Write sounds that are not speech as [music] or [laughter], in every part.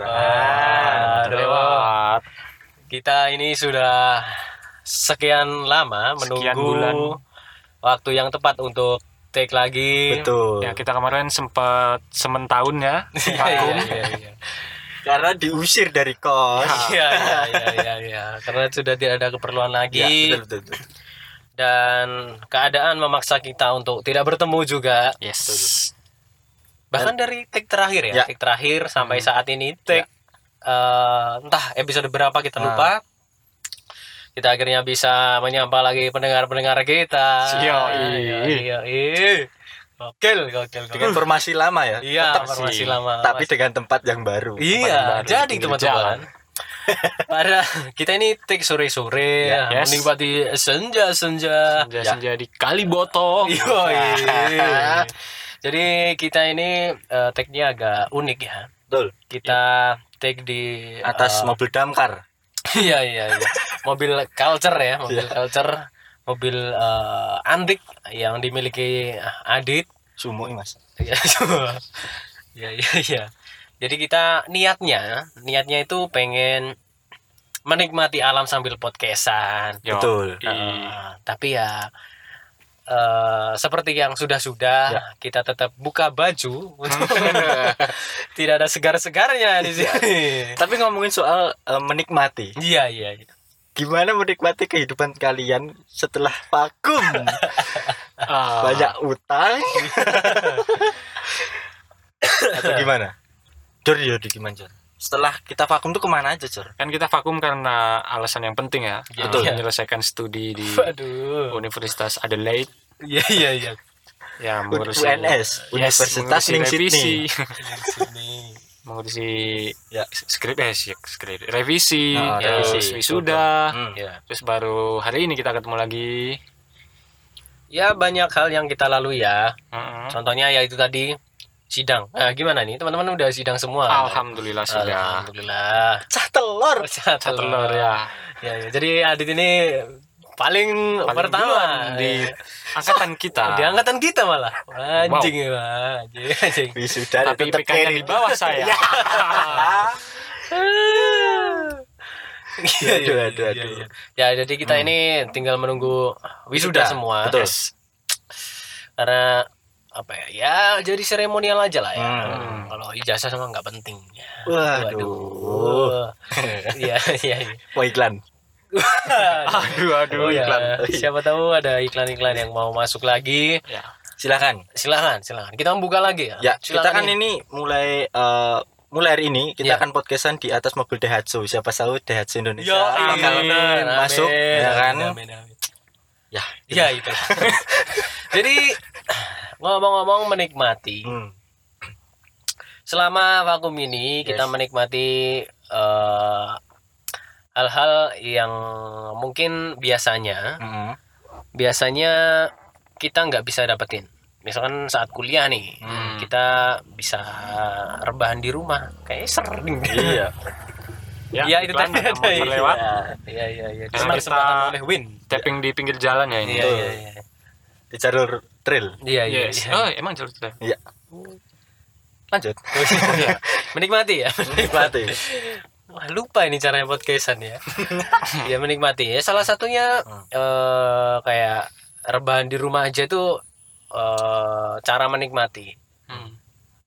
Ah, lewat. Kita ini sudah sekian lama Sekian menunggu bulan. waktu yang tepat untuk take lagi. Betul. Ya kita kemarin sempat semen tahun ya. [laughs] Iya, vakum. iya, iya. Karena diusir dari kos. [laughs] Iya, iya, iya. Karena sudah tidak ada keperluan lagi Ya, betul, betul, betul. dan keadaan memaksa kita untuk tidak bertemu juga. Yes. Bahkan dari take terakhir ya, Ya. take terakhir sampai saat ini take eh, entah episode berapa kita Nah. lupa. Kita akhirnya bisa menyapa lagi pendengar-pendengar kita. Iya, iya, iya. Gokil, gokil, Dengan formasi lama ya. Iya, formasi sih. lama. Tapi dengan tempat yang baru. Iya, baru, jadi teman-teman. [laughs] Pada kita ini take sore-sore, Ya, yes. menikmati senja-senja. Senja senja di Kaliboto. Iya. [laughs] Jadi kita ini eh, take-nya agak unik ya. Betul. Kita take di Atas eh, mobil damkar. [laughs] iya iya iya. Mobil culture ya, mobil culture, mobil eh, antik yang dimiliki Adit. Sumo ini, Mas. Iya, iya, iya, iya. Jadi kita niatnya, niatnya itu pengen menikmati alam sambil podcastan. Betul. Eh, tapi ya eh, seperti yang sudah-sudah Ya. kita tetap buka baju. [laughs] [laughs] Tidak ada segar-segarnya di sini. Tapi ngomongin soal eh, menikmati. Iya, iya, iya. Gimana menikmati kehidupan kalian setelah vakum? [laughs] Ah, Banyak utang. Atau gimana? Jor, Jor, gimana, Jor? Setelah kita vakum tuh ke mana aja, Jor? kan kita vakum karena alasan yang penting ya. Iya. Untuk Iya. menyelesaikan studi di Waduh. Universitas Adelaide Iya, iya, iya. ya mengurusi UNS, Universitas mengurusi Ning revisi, Sini. mengurusi Ya. skrip eh sih, skrip revisi, Nah, terus revisi. wisuda, Hmm. Ya. terus baru hari ini kita ketemu lagi. ya banyak hal yang kita lalui ya. Heeh. Contohnya ya itu tadi sidang. Nah, gimana nih? Teman-teman udah sidang semua? Alhamdulillah sudah. Alhamdulillah. Cah telur. [laughs] Pecah Telur ya. Ya, ya. Jadi Adit ini paling, Paling pertama di Ya. angkatan kita. di angkatan kita malah. Anjing ya, anjing, anjing. Wisuda Tapi IPK-nya di bawah saya. [laughs] Iya, Aduh, iya, aduh, iya, aduh. iya. Ya, jadi kita ini tinggal menunggu wisuda Wisuda, semua. betul. Yes. Karena apa ya? Ya jadi seremonial aja lah ya. Hmm. Kalau ijazah sama nggak penting. Ya. Waduh. Iya, iya, iya. [laughs] Mau iklan. aduh, aduh, Oh ya, iklan. siapa tahu ada iklan-iklan yang mau masuk lagi. Ya. Silakan. Silakan, silakan. Kita membuka lagi ya. Ya, kita kan nih. ini mulai eh, mulai hari ini kita Ya. akan podcastan di atas mobil Daihatsu. Siapa tahu Daihatsu Indonesia bakal amin, masuk amin, ya kan. amin, amin, amin. Ya, Ya itu. [laughs] Jadi ngomong-ngomong menikmati. Hmm. Selama vakum ini kita Yes. menikmati eh, hal-hal yang mungkin biasanya Mm-mm. biasanya kita nggak bisa dapetin. Misalkan saat kuliah nih, Hmm. kita bisa rebahan di rumah, kayak sering. Iya. [laughs] Ya, itu iklan tadi yang ada, mau iya. terlewat. Iya iya iya. Sempatan kita- oleh Win. Tapping di pinggir jalan ya ini. Iya iya iya. Di jalur trail. Iya iya. Yes. iya. Oh, emang jalur itu. Iya. Lanjut. Menikmati ya. Menikmati. Wah, lupa ini caranya podcastan ya. [laughs] ya menikmati ya. Salah satunya Hmm. eh kayak rebahan di rumah aja tuh eh cara menikmati. Hmm.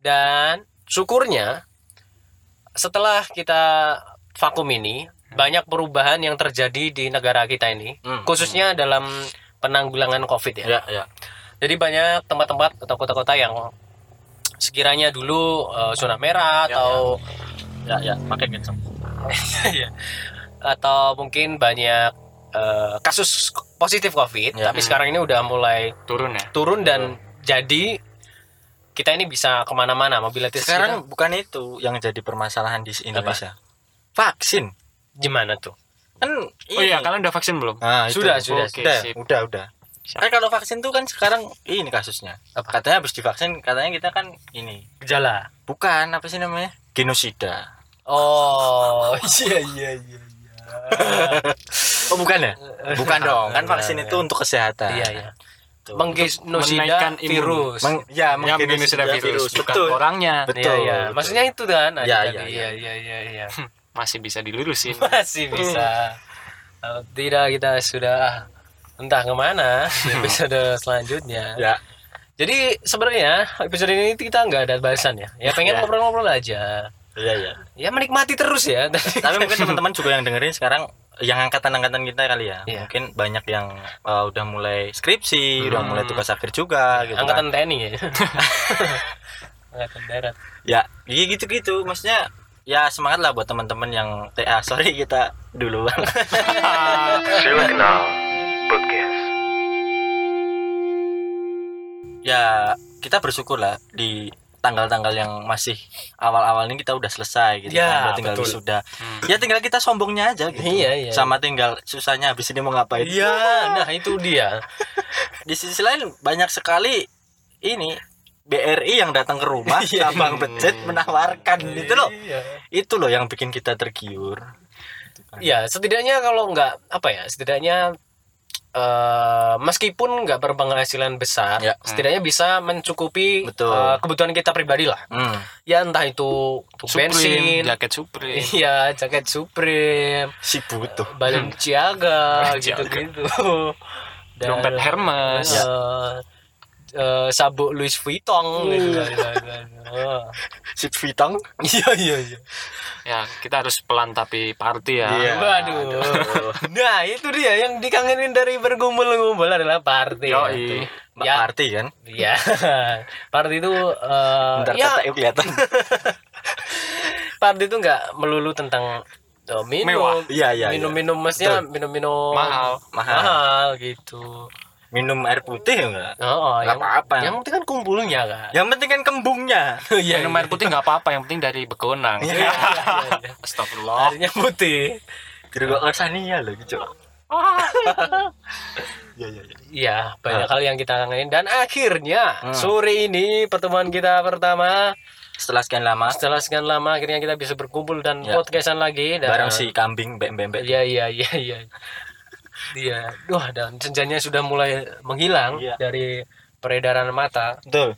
Dan syukurnya setelah kita vakum ini banyak perubahan yang terjadi di negara kita ini, Hmm. khususnya dalam penanggulangan Covid ya. Ya, ya. Jadi banyak tempat-tempat atau kota-kota yang sekiranya dulu eh, zona merah Ya, atau Ya, ya, pakai kenceng. [laughs] Iya. atau mungkin banyak eh, kasus positif COVID, Ya. tapi sekarang ini udah mulai Turun ya. turun dan jadi kita ini bisa ke mana-mana mobilitas Sekarang bukan itu yang jadi permasalahan di Indonesia. Vaksin. kita gimana tuh? Kan Oh iya, kalian udah vaksin belum? Nah, itu. Sudah, sudah, Oke, udah, sip. udah, udah. Kan kalau vaksin tuh kan sekarang ini kasusnya. Apa? Katanya habis divaksin, katanya kita kan ini. Gejala. Bukan apa sih namanya? Genosida. Oh, [laughs] iya iya iya. iya. Oh, bukan ya? Bukan dong. Kan vaksin itu untuk kesehatan. Iya iya. Menggenosida virus. Meng- ya, ini sudah virus, bukan Betul. orangnya Betul. Iya, iya. betul. Maksudnya itu kan. Iya, iya, iya, iya, iya, iya. [laughs] masih bisa dilurusin Masih bisa. Kalau tidak kita sudah entah ke mana [laughs] di episode selanjutnya. Ya, Jadi sebenarnya episode ini kita nggak ada bahasan ya. Ya pengen Ya. ngobrol-ngobrol aja. iya, iya. Ya menikmati terus ya. [laughs] Tapi mungkin teman-teman juga yang dengerin sekarang yang angkatan-angkatan kita kali ya. Iya. Mungkin banyak yang uh, udah mulai skripsi, udah mulai tugas akhir juga gitu Angkatan kan. TNI ya. [laughs] Angkatan darat. Ya, iya gitu-gitu. Maksudnya ya semangat lah buat teman-teman yang TA. Sorry kita dulu. Silakan Podcast. ya, kita bersyukur lah di tanggal-tanggal yang masih awal-awal ini kita udah selesai gitu Ya, kan. Udah tinggal betul. wisuda. Ya tinggal kita sombongnya aja gitu. Iya, iya. Sama tinggal susahnya habis ini mau ngapain. Iya, nah itu dia. di sisi lain banyak sekali ini BRI yang datang ke rumah Iya. cabang becet menawarkan itu loh Iya. itu loh yang bikin kita tergiur Ya, setidaknya kalau nggak apa ya, setidaknya eh meskipun nggak berpenghasilan besar, Ya. setidaknya bisa mencukupi Betul. eh, kebutuhan kita pribadi lah. hmm. Ya entah itu Supreme bensin, jaket Supreme [laughs] iya jaket Supreme, si butuh Balenciaga Balenciaga. gitu-gitu. Dan, dompet Hermes eh, eh, sabuk Louis Vuitton gitu kan. Oh. [laughs] si Vitong Iya iya iya. ya kita harus pelan tapi party ya Iya. Waduh. Nah, itu dia yang dikangenin dari berkumpul-kumpul adalah party. Yoi. Mbak Ya. Party kan Ya. [laughs] party itu eh, ntar ya kata kelihatan [laughs] party itu nggak melulu tentang eh, minum. Mewah. iya iya iya. Minum-minum maksudnya Betul. minum-minum Mahal. Mahal. mahal gitu. Minum air putih enggak Oh, Nggak yang, apa-apa. Yang penting kan kumpulnya kan. yang penting kan kembungnya [laughs] Iya. minum air putih nggak apa-apa yang penting dari begonang Iya, [laughs] iya, iya. Astagfirullah Airnya putih. Gergok Sania loh gitu iya iya iya Iya, banyak hal yang kita kangenin dan akhirnya Hmm. sore ini pertemuan kita pertama setelah sekian lama setelah sekian lama akhirnya kita bisa berkumpul dan Ya. podcastan lagi dan bareng si kambing mbek-mbek Iya iya iya iya. Iya. Wah, dan senjanya sudah mulai menghilang Iya. dari peredaran mata. betul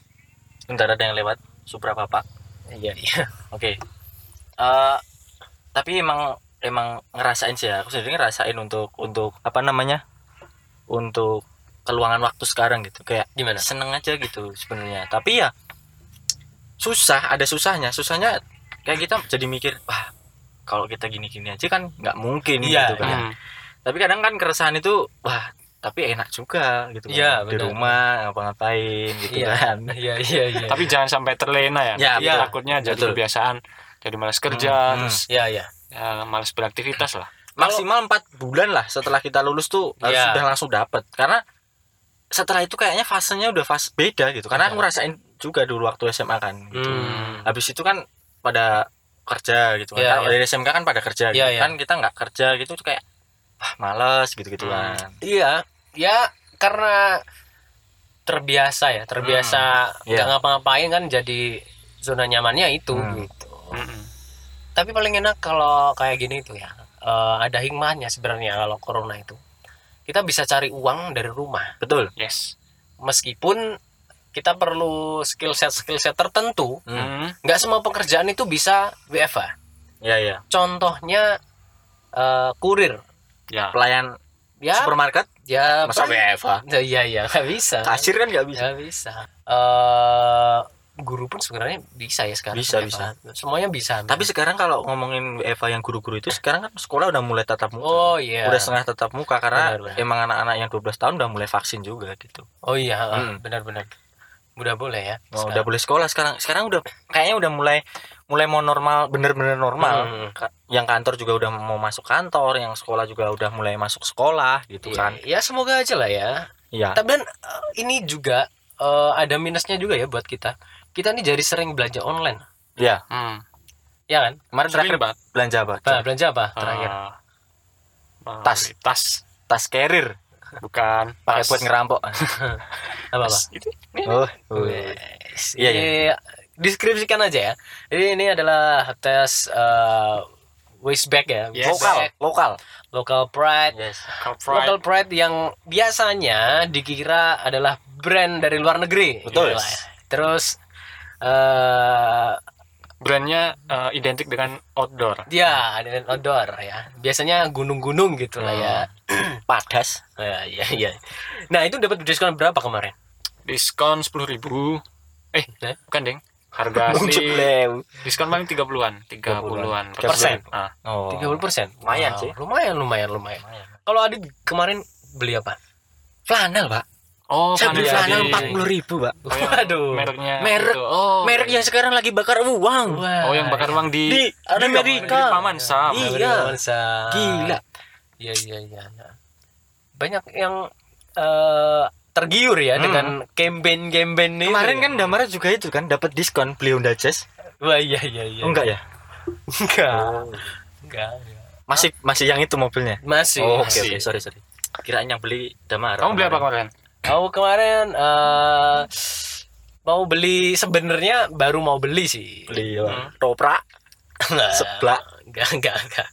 bentar ada yang lewat Supra Bapak Iya iya. [laughs] Oke. Eh tapi emang emang ngerasain sih ya. Aku sendiri ngerasain untuk untuk apa namanya? Untuk keluangan waktu sekarang gitu. Kayak Gimana? seneng aja gitu sebenarnya. Tapi ya susah, ada susahnya. Susahnya kayak kita jadi mikir, wah, kalau kita gini-gini aja kan nggak mungkin Iya, gitu kan. Hmm. Tapi kadang kan keresahan itu, wah, tapi enak juga gitu kan. Iya, Di rumah ngapa-ngapain gitu Iya. kan. [laughs] Iya iya iya. tapi jangan sampai terlena ya Ya, betul. takutnya jadi Betul. kebiasaan jadi malas kerja Hmm, terus Iya iya. ya, malas beraktivitas lah maksimal empat bulan lah setelah kita lulus tuh harus Iya. sudah langsung dapat karena setelah itu kayaknya fasenya udah fase beda gitu karena aku ngerasain juga dulu waktu SMA kan gitu. Hmm. habis itu kan pada kerja gitu kan Iya, Kalau iya. dari SMK kan pada kerja gitu Iya, iya. kan kita nggak kerja gitu tuh kayak wah males gitu gitu Hmm. kan Iya. Ya karena terbiasa ya, terbiasa Hmm, nggak iya. ngapa-ngapain kan jadi zona nyamannya itu Hmm. gitu. Mm-mm. Tapi paling enak kalau kayak gini tuh ya. eh, ada hikmahnya sebenarnya kalau corona itu. Kita bisa cari uang dari rumah. betul yes meskipun kita perlu skill set skill set tertentu hmm. Hmm. nggak semua pekerjaan itu bisa WFA ya ya contohnya eh, kurir ya. Pelayan ya. supermarket? Ya masa WFA ya [laughs] iya iya nggak bisa. Kasir kan nggak bisa? Nggak bisa. Eh guru pun sebenarnya bisa ya sekarang Bisa, WFA. semuanya bisa tapi sekarang kalau ngomongin WFA yang guru-guru itu sekarang kan sekolah udah mulai tatap muka. Oh iya. Udah setengah tatap muka karena Benar, benar. emang anak-anak yang 12 tahun udah mulai vaksin juga gitu. oh iya Hmm. benar-benar udah boleh ya Oh, sekarang. udah boleh sekolah sekarang. Sekarang udah kayaknya udah mulai mulai mau normal, bener-bener normal. Hmm. Ka- Yang kantor juga udah mau masuk kantor, yang sekolah juga udah mulai masuk sekolah gitu Iya, kan. ya semoga aja lah ya Iya. Tapi dan eh, ini juga eh, ada minusnya juga ya buat kita. Kita nih jadi sering belanja online, Iya. Hmm. ya kan? Kemarin terakhir banget. belanja apa? Nah, belanja apa terakhir? Ah, ah, Tas. tas Tas carrier bukan pakai buat ngerampok. [laughs] apa apa? Itu oh. oh. Wes, Iya, ini deskripsikan aja ya. Jadi ini adalah tes eh, waist bag ya, Yes. Lokal, lokal. local pride. Yes. Cup Pride. Local pride yang biasanya dikira adalah brand dari luar negeri. Betul. gitu ya. Terus eh Brandnya eh, identik dengan outdoor. dia dengan outdoor ya. Biasanya gunung-gunung gitu lah ya. [clears throat] Padas. Ya, ya, ya. Nah, itu dapat diskon berapa kemarin? Diskon 10.000 Eh, Eh? bukan, Deng. Harga [laughs] asli diskon paling 30-an, 30-an Persen. Ah, Oh. 30 persen. Lumayan sih. Lumayan, lumayan, lumayan. Kalau Adit kemarin beli apa? Flanel, Pak. Oh, Saya beli flanel empat puluh ribu, Pak. Oh, Waduh. Mereknya Merek- itu. Oh, Merek yang sekarang lagi bakar uang. Wah. Oh, yang bakar uang di Di Amerika. Di Paman Sam. Iya. Gila. Iya, iya, iya. Nah, Banyak yang eh, tergiur ya Hmm. dengan campaign-campaign ini. Kemarin ya. kan Damara juga itu kan dapat diskon beli Honda Jazz. Wah, iya, iya, iya. Oh, enggak ya? Enggak. Enggak. enggak. Masih masih yang itu mobilnya. Masih. Oh, oke masih. oke, sorry sorry. Kirain yang beli Damara. Kamu beli apa kemarin? Aku kemarin eh mau beli sebenarnya baru mau beli sih. Beli Hmm. Toprak. Nah, Seblak. Enggak, enggak, enggak.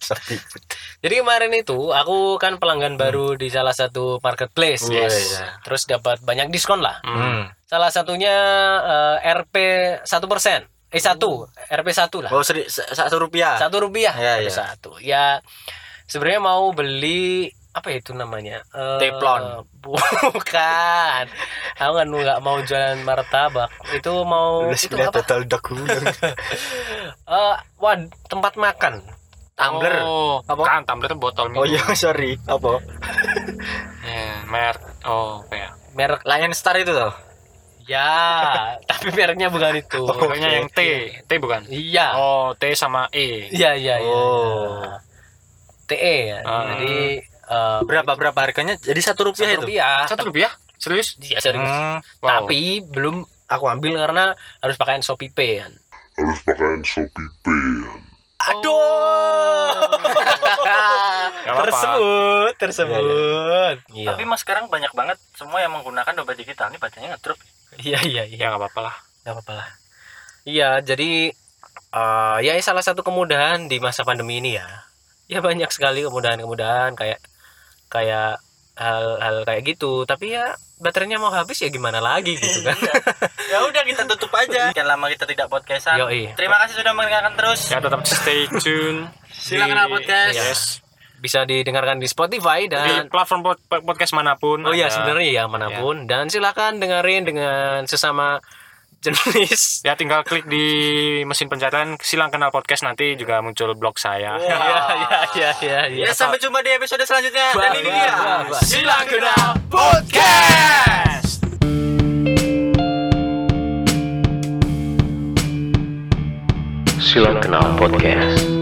Jadi kemarin itu aku kan pelanggan baru di salah satu marketplace. Yes. Terus dapat banyak diskon lah. Hmm. Salah satunya eh, RP satu persen. Eh satu, RP satu lah. Oh, seri, sa- satu rupiah. Satu rupiah. Ya, ya. Satu. Ya sebenarnya mau beli apa itu namanya? Eh, Teflon. Bukan. Aku kan nggak mau jualan martabak. Itu mau itu apa? total daging. [laughs] Eh, wad tempat makan. Tumbler. Oh, Apa? kan tumbler itu botol minum. Oh iya, sorry. Apa? [laughs] Ya, merek. Oh, apa ya? Merek Lion Star itu loh. ya, [laughs] tapi mereknya bukan itu. Pokoknya yang T, T bukan? Iya. Oh, T sama E. Iya, iya, iya. Oh. TE ya. Ah. Jadi eh, Berapa berapa harganya? Jadi satu rupiah satu itu. rupiah. Satu rupiah? Serius? Iya, serius. Hmm. Wow. Tapi belum aku ambil karena harus pakai Shopee Pay kan. harus pakai Shopee Pay. Aduh. [laughs] Gak apa-apa. tersebut, tersebut. Iya. Tapi mas sekarang banyak banget semua yang menggunakan dompet digital ini bacanya ngedrop. Iya, iya, iya. Ya nggak apa-apa lah. Gak apa-apa lah. Iya, jadi eh ya salah satu kemudahan di masa pandemi ini ya. Ya banyak sekali kemudahan-kemudahan kayak kayak hal-hal kayak gitu. Tapi ya baterainya mau habis ya gimana lagi gitu kan. ya udah kita tutup aja. Sekian lama kita tidak podcastan. Yoi. Terima kasih sudah mendengarkan terus. Ya tetap stay tune. [laughs] Silakan Di- podcast. Yes. Bisa didengarkan di Spotify Di dan platform pod- podcast mana pun. Oh iya sebenarnya ya mana pun dan silakan dengerin dengan sesama jenis. Ya tinggal klik di mesin pencarian silang kenal podcast nanti juga muncul blog saya. Iya iya iya iya. Ya sampai jumpa di episode selanjutnya. Dan ini dia. Silang kenal podcast. Silang Kenal Podcast.